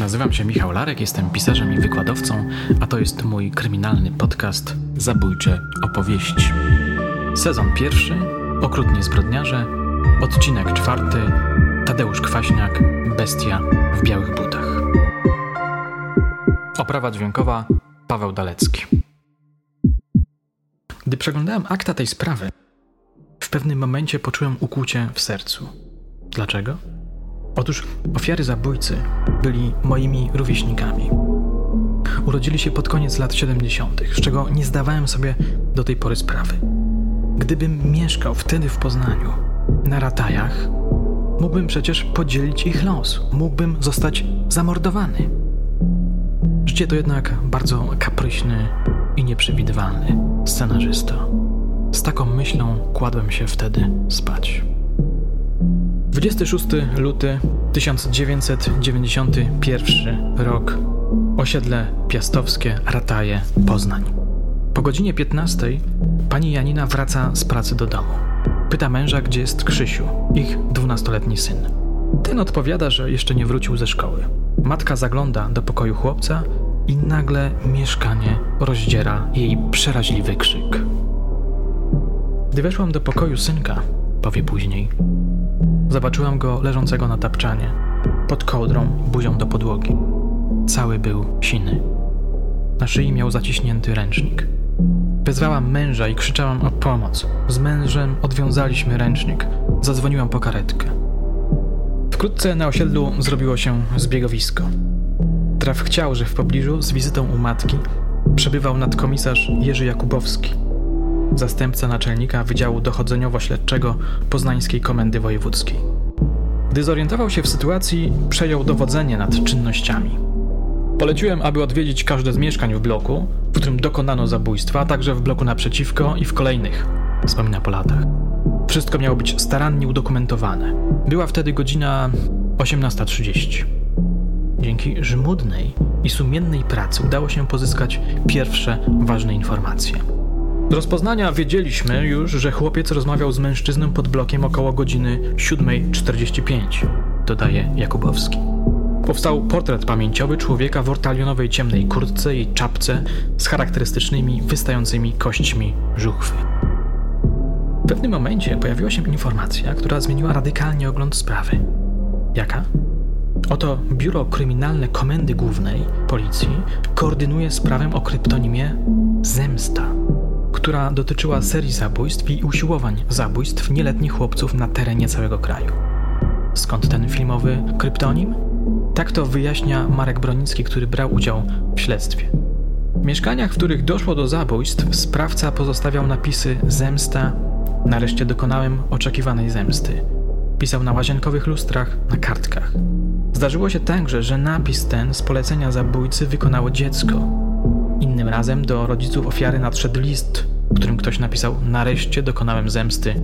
Nazywam się Michał Larek, jestem pisarzem i wykładowcą, a to jest mój kryminalny podcast Zabójcze opowieści. Sezon pierwszy, Okrutnie zbrodniarze, odcinek czwarty, Tadeusz Kwaśniak, Bestia w białych butach. Oprawa dźwiękowa Paweł Dalecki. Gdy przeglądałem akta tej sprawy, w pewnym momencie poczułem ukłucie w sercu. Dlaczego? Otóż ofiary zabójcy byli moimi rówieśnikami. Urodzili się pod koniec lat 70., z czego nie zdawałem sobie do tej pory sprawy. Gdybym mieszkał wtedy w Poznaniu, na ratajach, mógłbym przecież podzielić ich los, mógłbym zostać zamordowany. Życie to jednak bardzo kapryśny i nieprzewidywalny scenarzysta. Z taką myślą kładłem się wtedy spać. 26 luty 1991 rok. Osiedle Piastowskie, Rataje, Poznań. Po godzinie 15 pani Janina wraca z pracy do domu. Pyta męża, gdzie jest Krzysiu, ich dwunastoletni syn. Ten odpowiada, że jeszcze nie wrócił ze szkoły. Matka zagląda do pokoju chłopca i nagle mieszkanie rozdziera jej przeraźliwy krzyk. Gdy weszłam do pokoju synka, powie później, zobaczyłam go leżącego na tapczanie, pod kołdrą, buzią do podłogi. Cały był siny. Na szyi miał zaciśnięty ręcznik. Wezwałam męża i krzyczałam o pomoc. Z mężem odwiązaliśmy ręcznik. Zadzwoniłam po karetkę. Wkrótce na osiedlu zrobiło się zbiegowisko. Traf chciał, że w pobliżu z wizytą u matki przebywał nadkomisarz Jerzy Jakubowski, zastępca naczelnika Wydziału Dochodzeniowo-Śledczego Poznańskiej Komendy Wojewódzkiej. Gdy zorientował się w sytuacji, przejął dowodzenie nad czynnościami. Poleciłem, aby odwiedzić każde z mieszkań w bloku, w którym dokonano zabójstwa, a także w bloku naprzeciwko i w kolejnych, wspomina po latach. Wszystko miało być starannie udokumentowane. Była wtedy godzina 18.30. Dzięki żmudnej i sumiennej pracy udało się pozyskać pierwsze ważne informacje. Z rozpoznania wiedzieliśmy już, że chłopiec rozmawiał z mężczyzną pod blokiem około godziny 7.45, dodaje Jakubowski. Powstał portret pamięciowy człowieka w ortalionowej ciemnej kurtce i czapce z charakterystycznymi wystającymi kośćmi żuchwy. W pewnym momencie pojawiła się informacja, która zmieniła radykalnie ogląd sprawy. Jaka? Oto Biuro Kryminalne Komendy Głównej Policji koordynuje sprawę o kryptonimie Zemsta, która dotyczyła serii zabójstw i usiłowań zabójstw nieletnich chłopców na terenie całego kraju. Skąd ten filmowy kryptonim? Tak to wyjaśnia Marek Bronicki, który brał udział w śledztwie. W mieszkaniach, w których doszło do zabójstw, sprawca pozostawiał napisy zemsta, nareszcie dokonałem oczekiwanej zemsty. Pisał na łazienkowych lustrach, na kartkach. Zdarzyło się także, że napis ten z polecenia zabójcy wykonało dziecko. Innym razem do rodziców ofiary nadszedł list, w którym ktoś napisał: Nareszcie dokonałem zemsty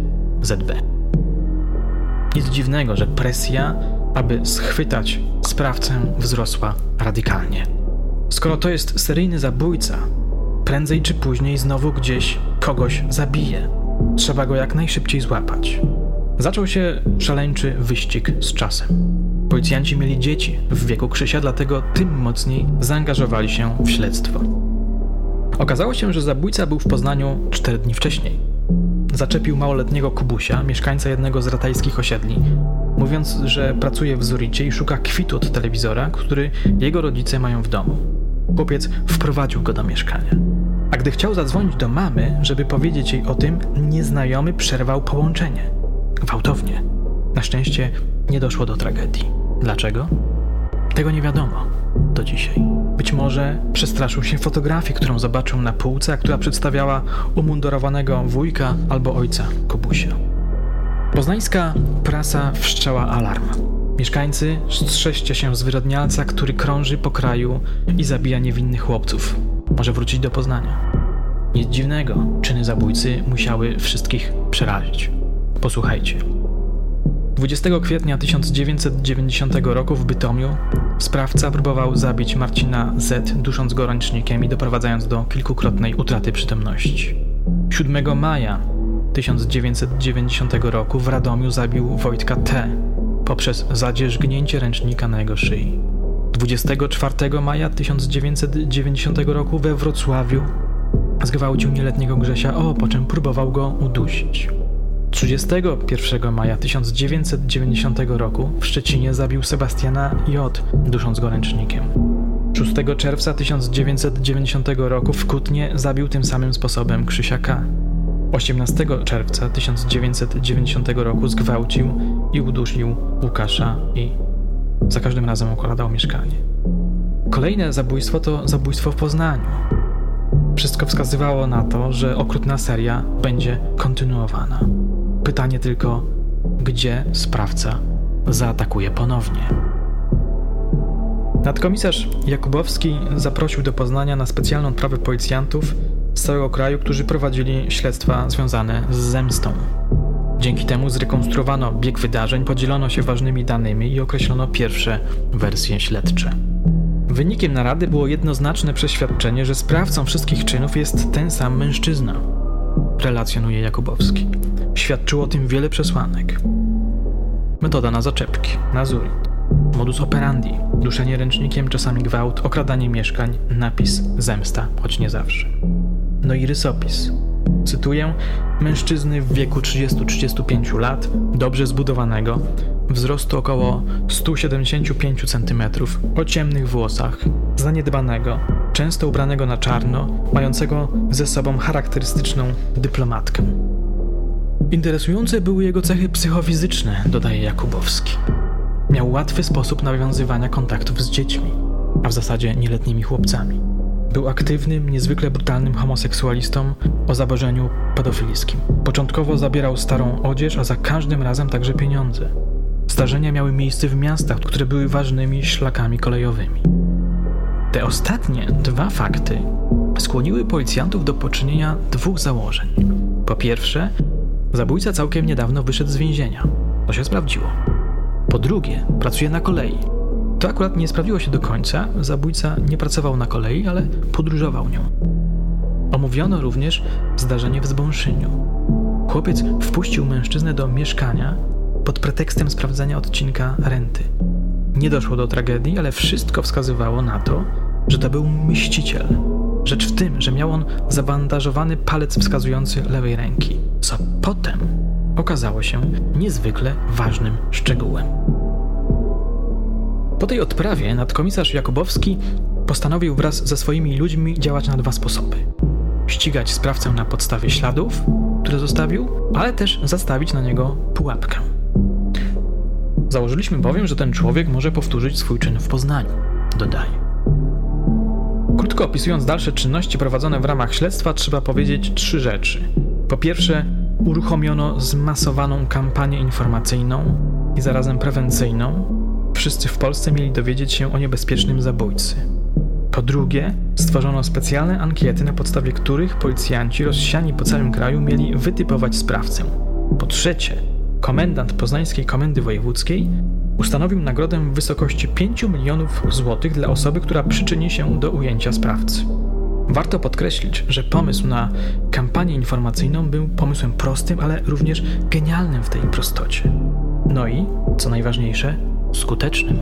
ZB. Nic dziwnego, że presja, aby schwytać sprawcę, wzrosła radykalnie. Skoro to jest seryjny zabójca, prędzej czy później znowu gdzieś kogoś zabije. Trzeba go jak najszybciej złapać. Zaczął się szaleńczy wyścig z czasem. Policjanci mieli dzieci w wieku Krzysia, dlatego tym mocniej zaangażowali się w śledztwo. Okazało się, że zabójca był w Poznaniu cztery dni wcześniej. Zaczepił małoletniego Kubusia, mieszkańca jednego z ratajskich osiedli, mówiąc, że pracuje w Zuricie i szuka kwitu od telewizora, który jego rodzice mają w domu. Chłopiec wprowadził go do mieszkania. A gdy chciał zadzwonić do mamy, żeby powiedzieć jej o tym, nieznajomy przerwał połączenie. Gwałtownie. Na szczęście nie doszło do tragedii. Dlaczego? Tego nie wiadomo do dzisiaj. Być może przestraszył się fotografii, którą zobaczył na półce, a która przedstawiała umundurowanego wujka albo ojca Kubusia. Poznańska prasa wszczęła alarm. Mieszkańcy strzeżcie się zwyrodnialca, który krąży po kraju i zabija niewinnych chłopców. Może wrócić do Poznania. Nic dziwnego, czyny zabójcy musiały wszystkich przerazić. Posłuchajcie. 20 kwietnia 1990 roku w Bytomiu sprawca próbował zabić Marcina Z, dusząc go ręcznikiem i doprowadzając do kilkukrotnej utraty przytomności. 7 maja 1990 roku w Radomiu zabił Wojtka T, poprzez zadzierzgnięcie ręcznika na jego szyi. 24 maja 1990 roku we Wrocławiu zgwałcił nieletniego Grzesia O, po czym próbował go udusić. 31 maja 1990 roku w Szczecinie zabił Sebastiana J., dusząc go ręcznikiem. 6 czerwca 1990 roku w Kutnie zabił tym samym sposobem Krzysia K. 18 czerwca 1990 roku zgwałcił i udusił Łukasza I. Za każdym razem okładał mieszkanie. Kolejne zabójstwo to zabójstwo w Poznaniu. Wszystko wskazywało na to, że okrutna seria będzie kontynuowana. Pytanie tylko, gdzie sprawca zaatakuje ponownie. Nadkomisarz Jakubowski zaprosił do Poznania na specjalną odprawę policjantów z całego kraju, którzy prowadzili śledztwa związane z zemstą. Dzięki temu zrekonstruowano bieg wydarzeń, podzielono się ważnymi danymi i określono pierwsze wersje śledcze. Wynikiem narady było jednoznaczne przeświadczenie, że sprawcą wszystkich czynów jest ten sam mężczyzna, relacjonuje Jakubowski. Świadczyło o tym wiele przesłanek. Metoda na zaczepki, nazury, modus operandi, duszenie ręcznikiem, czasami gwałt, okradanie mieszkań, napis zemsta, choć nie zawsze. No i rysopis. Cytuję: Mężczyzny w wieku 30-35 lat, dobrze zbudowanego, wzrostu około 175 cm, o ciemnych włosach, zaniedbanego, często ubranego na czarno, mającego ze sobą charakterystyczną dyplomatkę. Interesujące były jego cechy psychofizyczne, dodaje Jakubowski. Miał łatwy sposób nawiązywania kontaktów z dziećmi, a w zasadzie nieletnimi chłopcami. Był aktywnym, niezwykle brutalnym homoseksualistą o zaburzeniu pedofilijskim. Początkowo zabierał starą odzież, a za każdym razem także pieniądze. Zdarzenia miały miejsce w miastach, które były ważnymi szlakami kolejowymi. Te ostatnie dwa fakty skłoniły policjantów do poczynienia dwóch założeń. Po pierwsze, zabójca całkiem niedawno wyszedł z więzienia. To się sprawdziło. Po drugie, pracuje na kolei. To akurat nie sprawdziło się do końca. Zabójca nie pracował na kolei, ale podróżował nią. Omówiono również zdarzenie w Zbąszyniu. Chłopiec wpuścił mężczyznę do mieszkania pod pretekstem sprawdzenia odcinka renty. Nie doszło do tragedii, ale wszystko wskazywało na to, że to był mściciel. Rzecz w tym, że miał on zabandażowany palec wskazujący lewej ręki, co potem okazało się niezwykle ważnym szczegółem. Po tej odprawie nadkomisarz Jakubowski postanowił wraz ze swoimi ludźmi działać na dwa sposoby. Ścigać sprawcę na podstawie śladów, które zostawił, ale też zastawić na niego pułapkę. Założyliśmy bowiem, że ten człowiek może powtórzyć swój czyn w Poznaniu, dodaje. Krótko opisując dalsze czynności prowadzone w ramach śledztwa, trzeba powiedzieć trzy rzeczy. Po pierwsze, uruchomiono zmasowaną kampanię informacyjną i zarazem prewencyjną. Wszyscy w Polsce mieli dowiedzieć się o niebezpiecznym zabójcy. Po drugie, stworzono specjalne ankiety, na podstawie których policjanci rozsiani po całym kraju mieli wytypować sprawcę. Po trzecie, komendant poznańskiej komendy wojewódzkiej ustanowił nagrodę w wysokości 5 milionów złotych dla osoby, która przyczyni się do ujęcia sprawcy. Warto podkreślić, że pomysł na kampanię informacyjną był pomysłem prostym, ale również genialnym w tej prostocie. No i, co najważniejsze, skutecznym.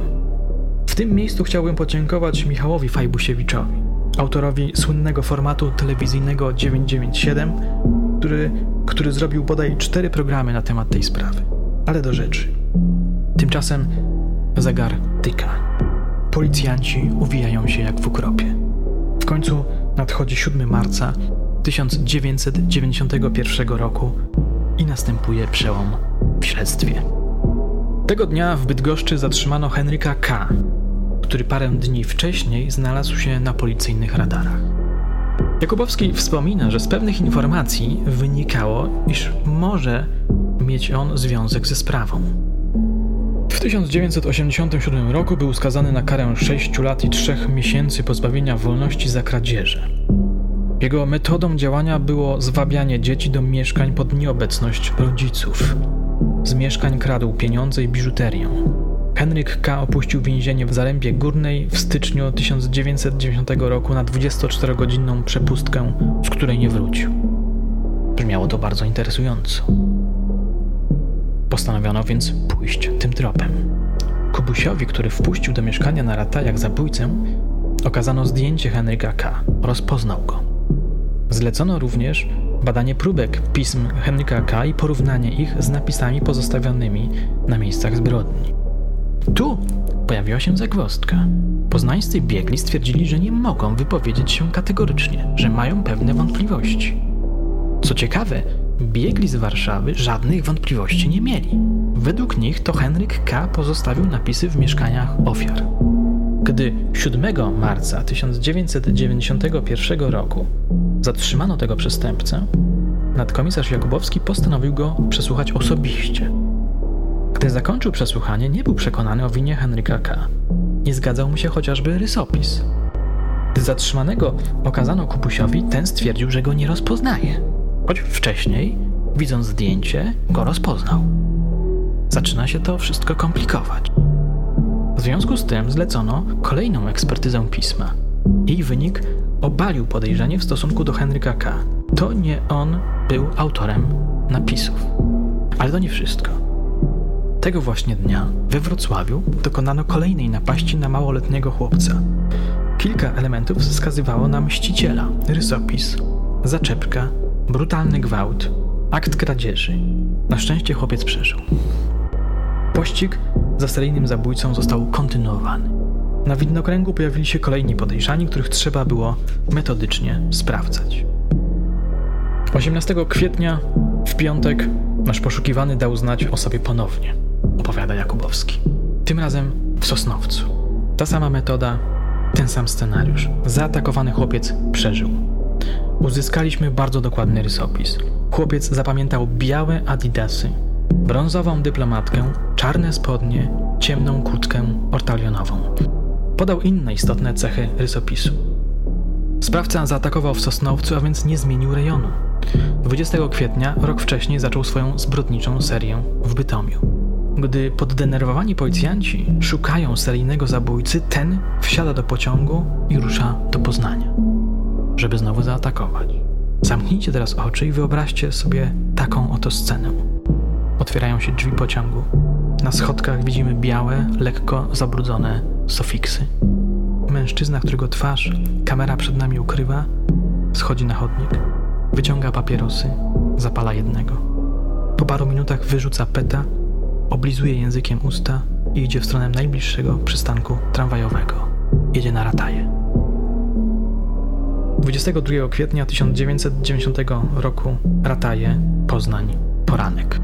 W tym miejscu chciałbym podziękować Michałowi Fajbusiewiczowi, autorowi słynnego formatu telewizyjnego 997, który, który zrobił bodaj cztery programy na temat tej sprawy. Ale do rzeczy. Tymczasem zegar tyka. Policjanci uwijają się jak w ukropie. W końcu nadchodzi 7 marca 1991 roku i następuje przełom w śledztwie. Tego dnia w Bydgoszczy zatrzymano Henryka K., który parę dni wcześniej znalazł się na policyjnych radarach. Jakubowski wspomina, że z pewnych informacji wynikało, iż może mieć on związek ze sprawą. W 1987 roku był skazany na karę 6 lat i 3 miesięcy pozbawienia wolności za kradzieże. Jego metodą działania było zwabianie dzieci do mieszkań pod nieobecność rodziców. Z mieszkań kradł pieniądze i biżuterię. Henryk K. opuścił więzienie w Zarębie Górnej w styczniu 1990 roku na 24-godzinną przepustkę, z której nie wrócił. Brzmiało to bardzo interesująco. Postanowiono więc pójść tym tropem. Kubusiowi, który wpuścił do mieszkania na ratajach zabójcę, okazano zdjęcie Henryka K. Rozpoznał go. Zlecono również badanie próbek pism Henryka K. i porównanie ich z napisami pozostawionymi na miejscach zbrodni. Tu pojawiła się zagwozdka. Poznańscy biegli stwierdzili, że nie mogą wypowiedzieć się kategorycznie, że mają pewne wątpliwości. Co ciekawe, biegli z Warszawy żadnych wątpliwości nie mieli. Według nich to Henryk K. pozostawił napisy w mieszkaniach ofiar. Gdy 7 marca 1991 roku zatrzymano tego przestępcę, nadkomisarz Jakubowski postanowił go przesłuchać osobiście. Gdy zakończył przesłuchanie, nie był przekonany o winie Henryka K. Nie zgadzał mu się chociażby rysopis. Gdy zatrzymanego okazano Kupusiowi, ten stwierdził, że go nie rozpoznaje, choć wcześniej, widząc zdjęcie, go rozpoznał. Zaczyna się to wszystko komplikować. W związku z tym zlecono kolejną ekspertyzę pisma. Jej wynik obalił podejrzenie w stosunku do Henryka K. To nie on był autorem napisów. Ale to nie wszystko. Tego właśnie dnia we Wrocławiu dokonano kolejnej napaści na małoletniego chłopca. Kilka elementów wskazywało na mściciela: rysopis, zaczepka, brutalny gwałt, akt kradzieży. Na szczęście chłopiec przeżył. Pościg za seryjnym zabójcą został kontynuowany. Na widnokręgu pojawili się kolejni podejrzani, których trzeba było metodycznie sprawdzać. 18 kwietnia, w piątek, nasz poszukiwany dał znać o sobie ponownie, opowiada Jakubowski. Tym razem w Sosnowcu. Ta sama metoda, ten sam scenariusz. Zaatakowany chłopiec przeżył. Uzyskaliśmy bardzo dokładny rysopis. Chłopiec zapamiętał białe adidasy, brązową dyplomatkę, czarne spodnie, ciemną kurtkę ortalionową. Podał inne istotne cechy rysopisu. Sprawca zaatakował w Sosnowcu, a więc nie zmienił rejonu. 20 kwietnia, rok wcześniej, zaczął swoją zbrodniczą serię w Bytomiu. Gdy poddenerwowani policjanci szukają seryjnego zabójcy, ten wsiada do pociągu i rusza do Poznania, żeby znowu zaatakować. Zamknijcie teraz oczy i wyobraźcie sobie taką oto scenę. Otwierają się drzwi pociągu. Na schodkach widzimy białe, lekko zabrudzone sofiksy. Mężczyzna, którego twarz kamera przed nami ukrywa, schodzi na chodnik, wyciąga papierosy, zapala jednego. Po paru minutach wyrzuca peta, oblizuje językiem usta i idzie w stronę najbliższego przystanku tramwajowego. Jedzie na rataje. 22 kwietnia 1990 roku Rataje, Poznań, poranek.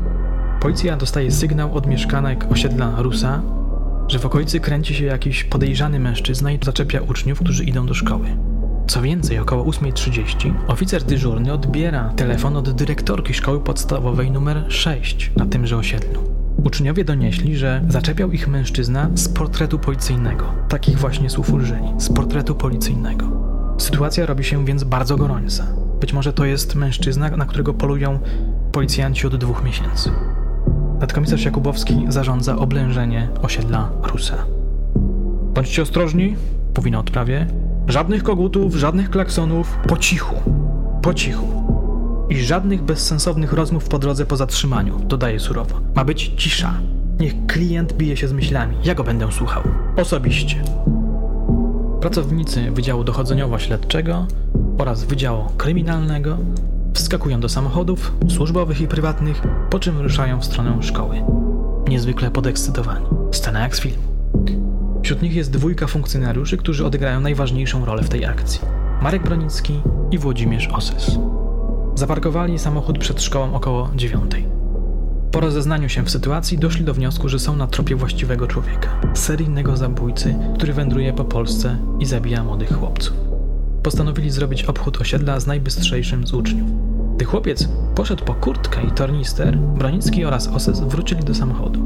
Policja dostaje sygnał od mieszkanek osiedla Rusa, że w okolicy kręci się jakiś podejrzany mężczyzna i zaczepia uczniów, którzy idą do szkoły. Co więcej, około 8.30 oficer dyżurny odbiera telefon od dyrektorki szkoły podstawowej numer 6 na tymże osiedlu. Uczniowie donieśli, że zaczepiał ich mężczyzna z portretu policyjnego. Takich właśnie słów użyli. Z portretu policyjnego. Sytuacja robi się więc bardzo gorąca. Być może to jest mężczyzna, na którego polują policjanci od dwóch miesięcy. Nadkomisarz Jakubowski zarządza oblężenie osiedla Rusa. Bądźcie ostrożni, mówi na odprawie. Żadnych kogutów, żadnych klaksonów, po cichu, po cichu. I żadnych bezsensownych rozmów po drodze po zatrzymaniu, dodaje surowo. Ma być cisza. Niech klient bije się z myślami. Ja go będę słuchał. Osobiście. Pracownicy Wydziału Dochodzeniowo-Śledczego oraz Wydziału Kryminalnego wskakują do samochodów służbowych i prywatnych, po czym ruszają w stronę szkoły. Niezwykle podekscytowani. Scena jak z filmu. Wśród nich jest dwójka funkcjonariuszy, którzy odegrają najważniejszą rolę w tej akcji. Marek Bronicki i Włodzimierz Osys. Zaparkowali samochód przed szkołą około dziewiątej. Po rozeznaniu się w sytuacji doszli do wniosku, że są na tropie właściwego człowieka, seryjnego zabójcy, który wędruje po Polsce i zabija młodych chłopców. Postanowili zrobić obchód osiedla z najbystrzejszym z uczniów. Gdy chłopiec poszedł po kurtkę i tornister, Bronicki oraz Osys wrócili do samochodu.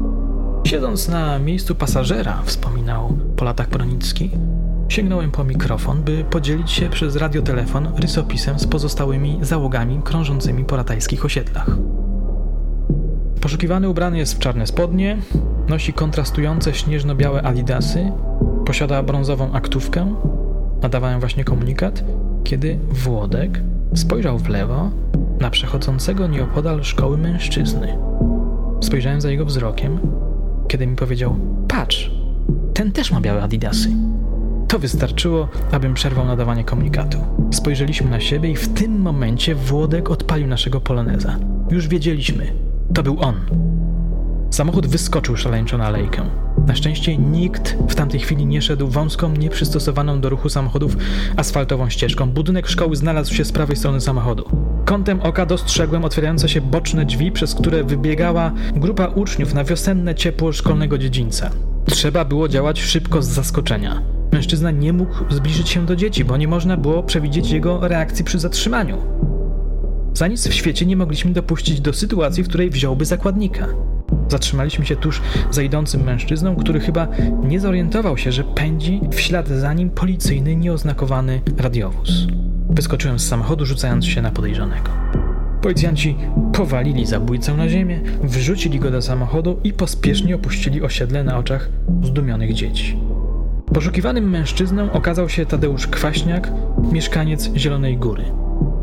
Siedząc na miejscu pasażera, wspominał po latach Bronicki, sięgnąłem po mikrofon, by podzielić się przez radiotelefon rysopisem z pozostałymi załogami krążącymi po ratajskich osiedlach. Poszukiwany ubrany jest w czarne spodnie, nosi kontrastujące śnieżno-białe adidasy, posiada brązową aktówkę. Nadawałem właśnie komunikat, kiedy Włodek spojrzał w lewo na przechodzącego nieopodal szkoły mężczyzny. Spojrzałem za jego wzrokiem, kiedy mi powiedział: Patrz, ten też ma białe adidasy. To wystarczyło, abym przerwał nadawanie komunikatu. Spojrzeliśmy na siebie i w tym momencie Włodek odpalił naszego poloneza. Już wiedzieliśmy, to był on. Samochód wyskoczył szaleńczo na alejkę. Na szczęście nikt w tamtej chwili nie szedł wąską, nieprzystosowaną do ruchu samochodów asfaltową ścieżką. Budynek szkoły znalazł się z prawej strony samochodu. Kątem oka dostrzegłem otwierające się boczne drzwi, przez które wybiegała grupa uczniów na wiosenne ciepło szkolnego dziedzińca. Trzeba było działać szybko z zaskoczenia. Mężczyzna nie mógł zbliżyć się do dzieci, bo nie można było przewidzieć jego reakcji przy zatrzymaniu. Za nic w świecie nie mogliśmy dopuścić do sytuacji, w której wziąłby zakładnika. Zatrzymaliśmy się tuż za idącym mężczyzną, który chyba nie zorientował się, że pędzi w ślad za nim policyjny, nieoznakowany radiowóz. Wyskoczyłem z samochodu, rzucając się na podejrzanego. Policjanci powalili zabójcę na ziemię, wrzucili go do samochodu i pospiesznie opuścili osiedle na oczach zdumionych dzieci. Poszukiwanym mężczyzną okazał się Tadeusz Kwaśniak, mieszkaniec Zielonej Góry.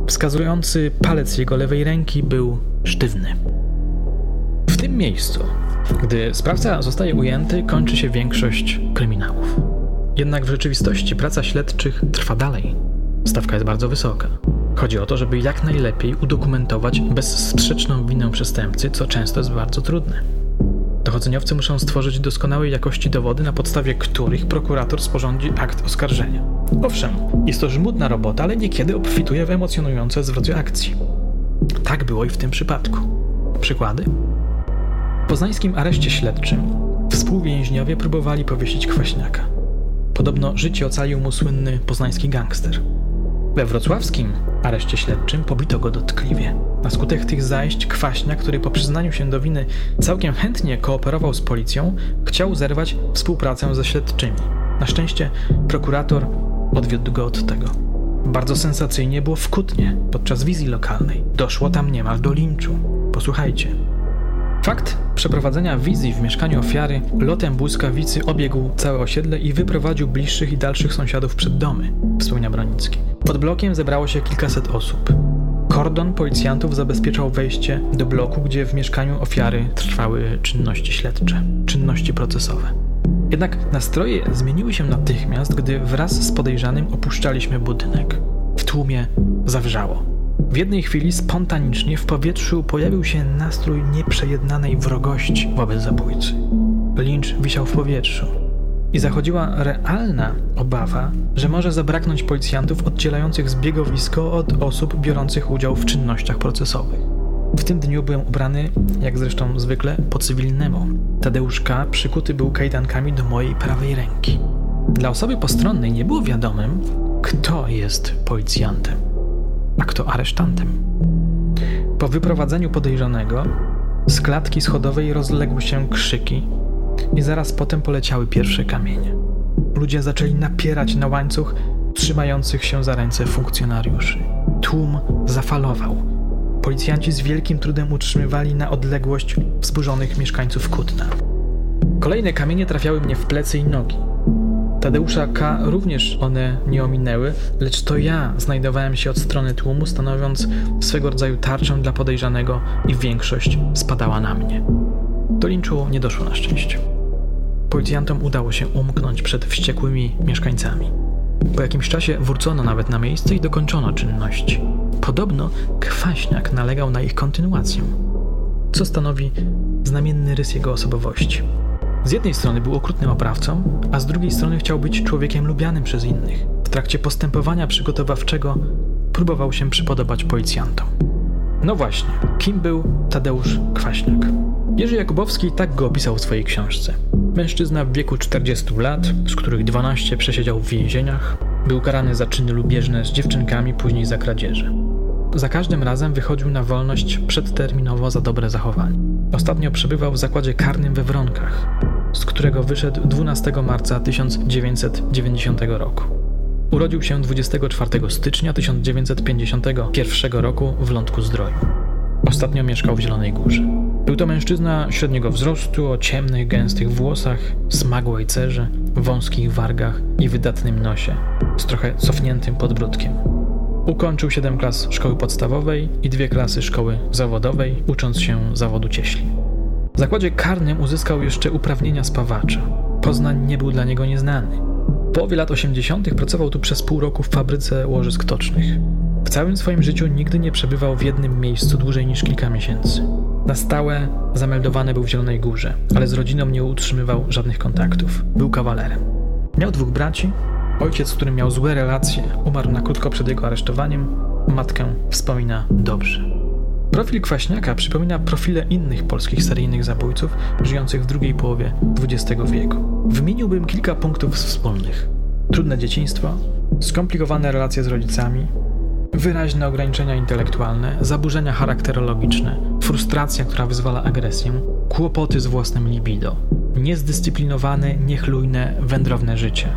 Wskazujący palec jego lewej ręki był sztywny. W tym miejscu, gdy sprawca zostaje ujęty, kończy się większość kryminałów. Jednak w rzeczywistości praca śledczych trwa dalej. Stawka jest bardzo wysoka. Chodzi o to, żeby jak najlepiej udokumentować bezsprzeczną winę przestępcy, co często jest bardzo trudne. Dochodzeniowcy muszą stworzyć doskonałej jakości dowody, na podstawie których prokurator sporządzi akt oskarżenia. Owszem, jest to żmudna robota, ale niekiedy obfituje w emocjonujące zwroty akcji. Tak było i w tym przypadku. Przykłady? W poznańskim areszcie śledczym współwięźniowie próbowali powiesić kwaśniaka. Podobno życie ocalił mu słynny poznański gangster. We wrocławskim areszcie śledczym pobito go dotkliwie. Na skutek tych zajść Kwaśnia, który po przyznaniu się do winy całkiem chętnie kooperował z policją, chciał zerwać współpracę ze śledczymi. Na szczęście prokurator odwiódł go od tego. Bardzo sensacyjnie było w Kutnie podczas wizji lokalnej. Doszło tam niemal do linczu. Posłuchajcie. Fakt przeprowadzenia wizji w mieszkaniu ofiary lotem błyskawicy obiegł całe osiedle i wyprowadził bliższych i dalszych sąsiadów przed domy, wspomina Bronicki. Pod blokiem zebrało się kilkaset osób. Kordon policjantów zabezpieczał wejście do bloku, gdzie w mieszkaniu ofiary trwały czynności śledcze, czynności procesowe. Jednak nastroje zmieniły się natychmiast, gdy wraz z podejrzanym opuszczaliśmy budynek. W tłumie zawrzało. W jednej chwili spontanicznie w powietrzu pojawił się nastrój nieprzejednanej wrogości wobec zabójcy. Lincz wisiał w powietrzu i zachodziła realna obawa, że może zabraknąć policjantów oddzielających zbiegowisko od osób biorących udział w czynnościach procesowych. W tym dniu byłem ubrany, jak zresztą zwykle, po cywilnemu. Tadeusz K. przykuty był kajdankami do mojej prawej ręki. Dla osoby postronnej nie było wiadomym, kto jest policjantem, a kto aresztantem. Po wyprowadzeniu podejrzanego z klatki schodowej rozległy się krzyki, i zaraz potem poleciały pierwsze kamienie. Ludzie zaczęli napierać na łańcuch trzymających się za ręce funkcjonariuszy. Tłum zafalował. Policjanci z wielkim trudem utrzymywali na odległość wzburzonych mieszkańców Kutna. Kolejne kamienie trafiały mnie w plecy i nogi. Tadeusza K. również one nie ominęły, lecz to ja znajdowałem się od strony tłumu, stanowiąc swego rodzaju tarczę dla podejrzanego i większość spadała na mnie. Do linczu nie doszło na szczęście. Policjantom udało się umknąć przed wściekłymi mieszkańcami. Po jakimś czasie wrócono nawet na miejsce i dokończono czynności. Podobno kwaśniak nalegał na ich kontynuację, co stanowi znamienny rys jego osobowości. Z jednej strony był okrutnym oprawcą, a z drugiej strony chciał być człowiekiem lubianym przez innych. W trakcie postępowania przygotowawczego próbował się przypodobać policjantom. No właśnie, kim był Tadeusz Kwaśniak? Jerzy Jakubowski tak go opisał w swojej książce. Mężczyzna w wieku 40 lat, z których 12 przesiedział w więzieniach, był karany za czyny lubieżne z dziewczynkami, później za kradzieże. Za każdym razem wychodził na wolność przedterminowo za dobre zachowanie. Ostatnio przebywał w zakładzie karnym we Wronkach, z którego wyszedł 12 marca 1990 roku. Urodził się 24 stycznia 1951 roku w Lądku Zdroju. Ostatnio mieszkał w Zielonej Górze. Był to mężczyzna średniego wzrostu, o ciemnych, gęstych włosach, smagłej cerze, wąskich wargach i wydatnym nosie, z trochę cofniętym podbródkiem. Ukończył 7 klas szkoły podstawowej i dwie klasy szkoły zawodowej, ucząc się zawodu cieśli. W zakładzie karnym uzyskał jeszcze uprawnienia spawacza. Poznań nie był dla niego nieznany. W połowie lat 80. pracował tu przez pół roku w fabryce łożysk tocznych. W całym swoim życiu nigdy nie przebywał w jednym miejscu dłużej niż kilka miesięcy. Na stałe zameldowany był w Zielonej Górze, ale z rodziną nie utrzymywał żadnych kontaktów. Był kawalerem. Miał dwóch braci. Ojciec, z którym miał złe relacje, umarł na krótko przed jego aresztowaniem. Matkę wspomina dobrze. Profil Kwaśniaka przypomina profile innych polskich seryjnych zabójców żyjących w drugiej połowie XX wieku. Wymieniłbym kilka punktów wspólnych. Trudne dzieciństwo, skomplikowane relacje z rodzicami, wyraźne ograniczenia intelektualne, zaburzenia charakterologiczne, frustracja, która wyzwala agresję, kłopoty z własnym libido, niezdyscyplinowane, niechlujne, wędrowne życie,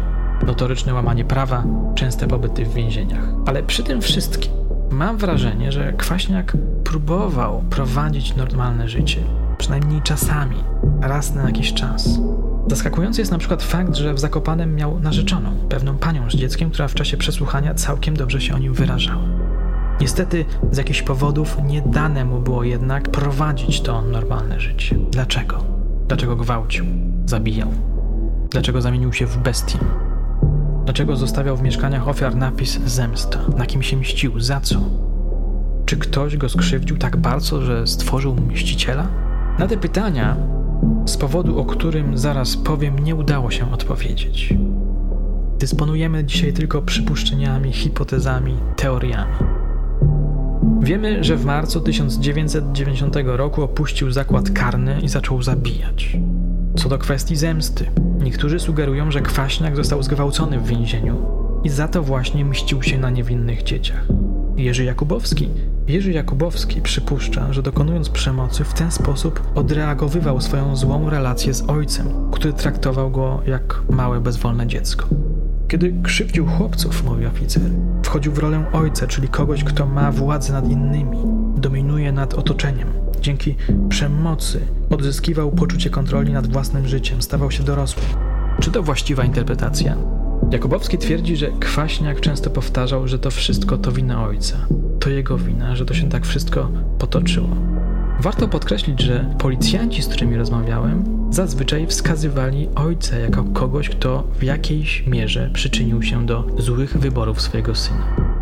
notoryczne łamanie prawa, częste pobyty w więzieniach. Ale przy tym wszystkim mam wrażenie, że Kwaśniak próbował prowadzić normalne życie, przynajmniej czasami, raz na jakiś czas. Zaskakujący jest na przykład fakt, że w Zakopanem miał narzeczoną, pewną panią z dzieckiem, która w czasie przesłuchania całkiem dobrze się o nim wyrażała. Niestety z jakichś powodów nie dane mu było jednak prowadzić to normalne życie. Dlaczego? Dlaczego gwałcił, zabijał? Dlaczego zamienił się w bestię? Dlaczego zostawiał w mieszkaniach ofiar napis zemsta? Na kim się mścił? Za co? Czy ktoś go skrzywdził tak bardzo, że stworzył mściciela? Na te pytania, z powodu o którym zaraz powiem, nie udało się odpowiedzieć. Dysponujemy dzisiaj tylko przypuszczeniami, hipotezami, teoriami. Wiemy, że w marcu 1990 roku opuścił zakład karny i zaczął zabijać. Co do kwestii zemsty, niektórzy sugerują, że Kwaśniak został zgwałcony w więzieniu i za to właśnie mścił się na niewinnych dzieciach. Jerzy Jakubowski. Jerzy Jakubowski przypuszcza, że dokonując przemocy w ten sposób odreagowywał swoją złą relację z ojcem, który traktował go jak małe bezwolne dziecko. Kiedy krzywdził chłopców, mówi oficer, wchodził w rolę ojca, czyli kogoś, kto ma władzę nad innymi, dominuje nad otoczeniem. Dzięki przemocy odzyskiwał poczucie kontroli nad własnym życiem, stawał się dorosły. Czy to właściwa interpretacja? Jakubowski twierdzi, że Kwaśniak często powtarzał, że to wszystko to wina ojca. To jego wina, że to się tak wszystko potoczyło. Warto podkreślić, że policjanci, z którymi rozmawiałem, zazwyczaj wskazywali ojca jako kogoś, kto w jakiejś mierze przyczynił się do złych wyborów swojego syna.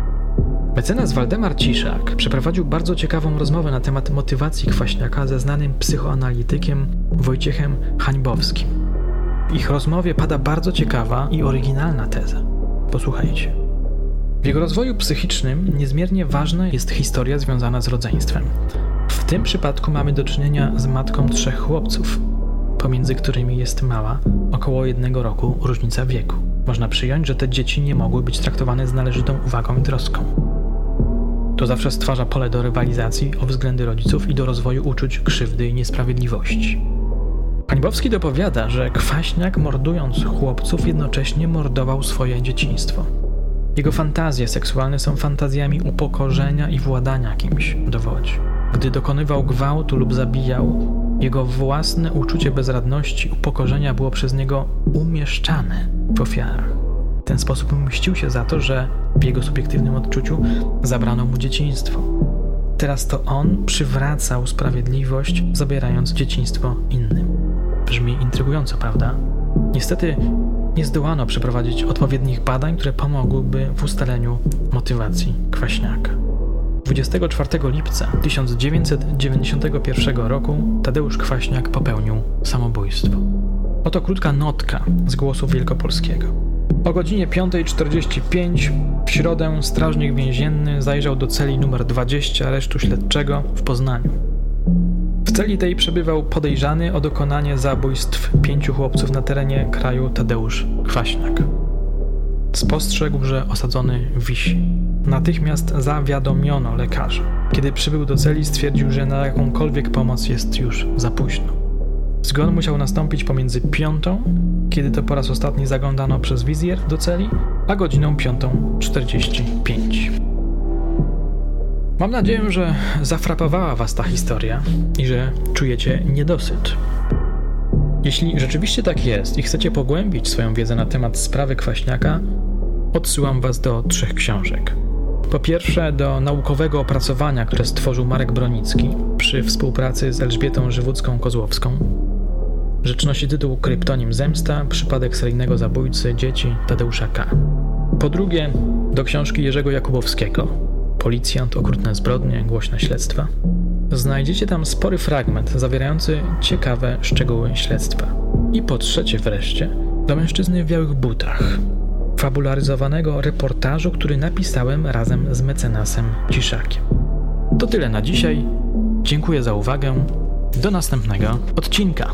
Mecenas Waldemar Ciszak przeprowadził bardzo ciekawą rozmowę na temat motywacji Kwaśniaka ze znanym psychoanalitykiem Wojciechem Hańbowskim. W ich rozmowie pada bardzo ciekawa i oryginalna teza. Posłuchajcie. W jego rozwoju psychicznym niezmiernie ważna jest historia związana z rodzeństwem. W tym przypadku mamy do czynienia z matką trzech chłopców, pomiędzy którymi jest mała, około jednego roku różnica wieku. Można przyjąć, że te dzieci nie mogły być traktowane z należytą uwagą i troską. To zawsze stwarza pole do rywalizacji o względy rodziców i do rozwoju uczuć krzywdy i niesprawiedliwości. Hańbowski dopowiada, że Kwaśniak mordując chłopców jednocześnie mordował swoje dzieciństwo. Jego fantazje seksualne są fantazjami upokorzenia i władania kimś, dowodzi. Gdy dokonywał gwałtu lub zabijał, jego własne uczucie bezradności, upokorzenia było przez niego umieszczane w ofiarach. W ten sposób mścił się za to, że w jego subiektywnym odczuciu zabrano mu dzieciństwo. Teraz to on przywracał sprawiedliwość, zabierając dzieciństwo innym. Brzmi intrygująco, prawda? Niestety nie zdołano przeprowadzić odpowiednich badań, które pomogłyby w ustaleniu motywacji kwaśniaka. 24 lipca 1991 roku Tadeusz Kwaśniak popełnił samobójstwo. Oto krótka notka z głosu Wielkopolskiego. O godzinie 5.45 w środę strażnik więzienny zajrzał do celi numer 20 aresztu śledczego w Poznaniu. W celi tej przebywał podejrzany o dokonanie zabójstw pięciu chłopców na terenie kraju Tadeusz Kwaśniak. Spostrzegł, że osadzony wisi. Natychmiast zawiadomiono lekarza. Kiedy przybył do celi, stwierdził, że na jakąkolwiek pomoc jest już za późno. Zgon musiał nastąpić pomiędzy piątą, kiedy to po raz ostatni zaglądano przez wizjer do celi, a godziną 5.45. Mam nadzieję, że zafrapowała Was ta historia i że czujecie niedosyt. Jeśli rzeczywiście tak jest i chcecie pogłębić swoją wiedzę na temat sprawy kwaśniaka, odsyłam Was do trzech książek. Po pierwsze, do naukowego opracowania, które stworzył Marek Bronicki przy współpracy z Elżbietą Żywódzką-Kozłowską. Rzecz nosi tytuł Kryptonim Zemsta, przypadek seryjnego zabójcy dzieci Tadeusza K. Po drugie, do książki Jerzego Jakubowskiego Policjant, okrutne zbrodnie, głośne śledztwa. Znajdziecie tam spory fragment zawierający ciekawe szczegóły śledztwa. I po trzecie wreszcie, do mężczyzny w białych butach, fabularyzowanego reportażu, który napisałem razem z mecenasem Ciszakiem. To tyle na dzisiaj. Dziękuję za uwagę. Do następnego odcinka.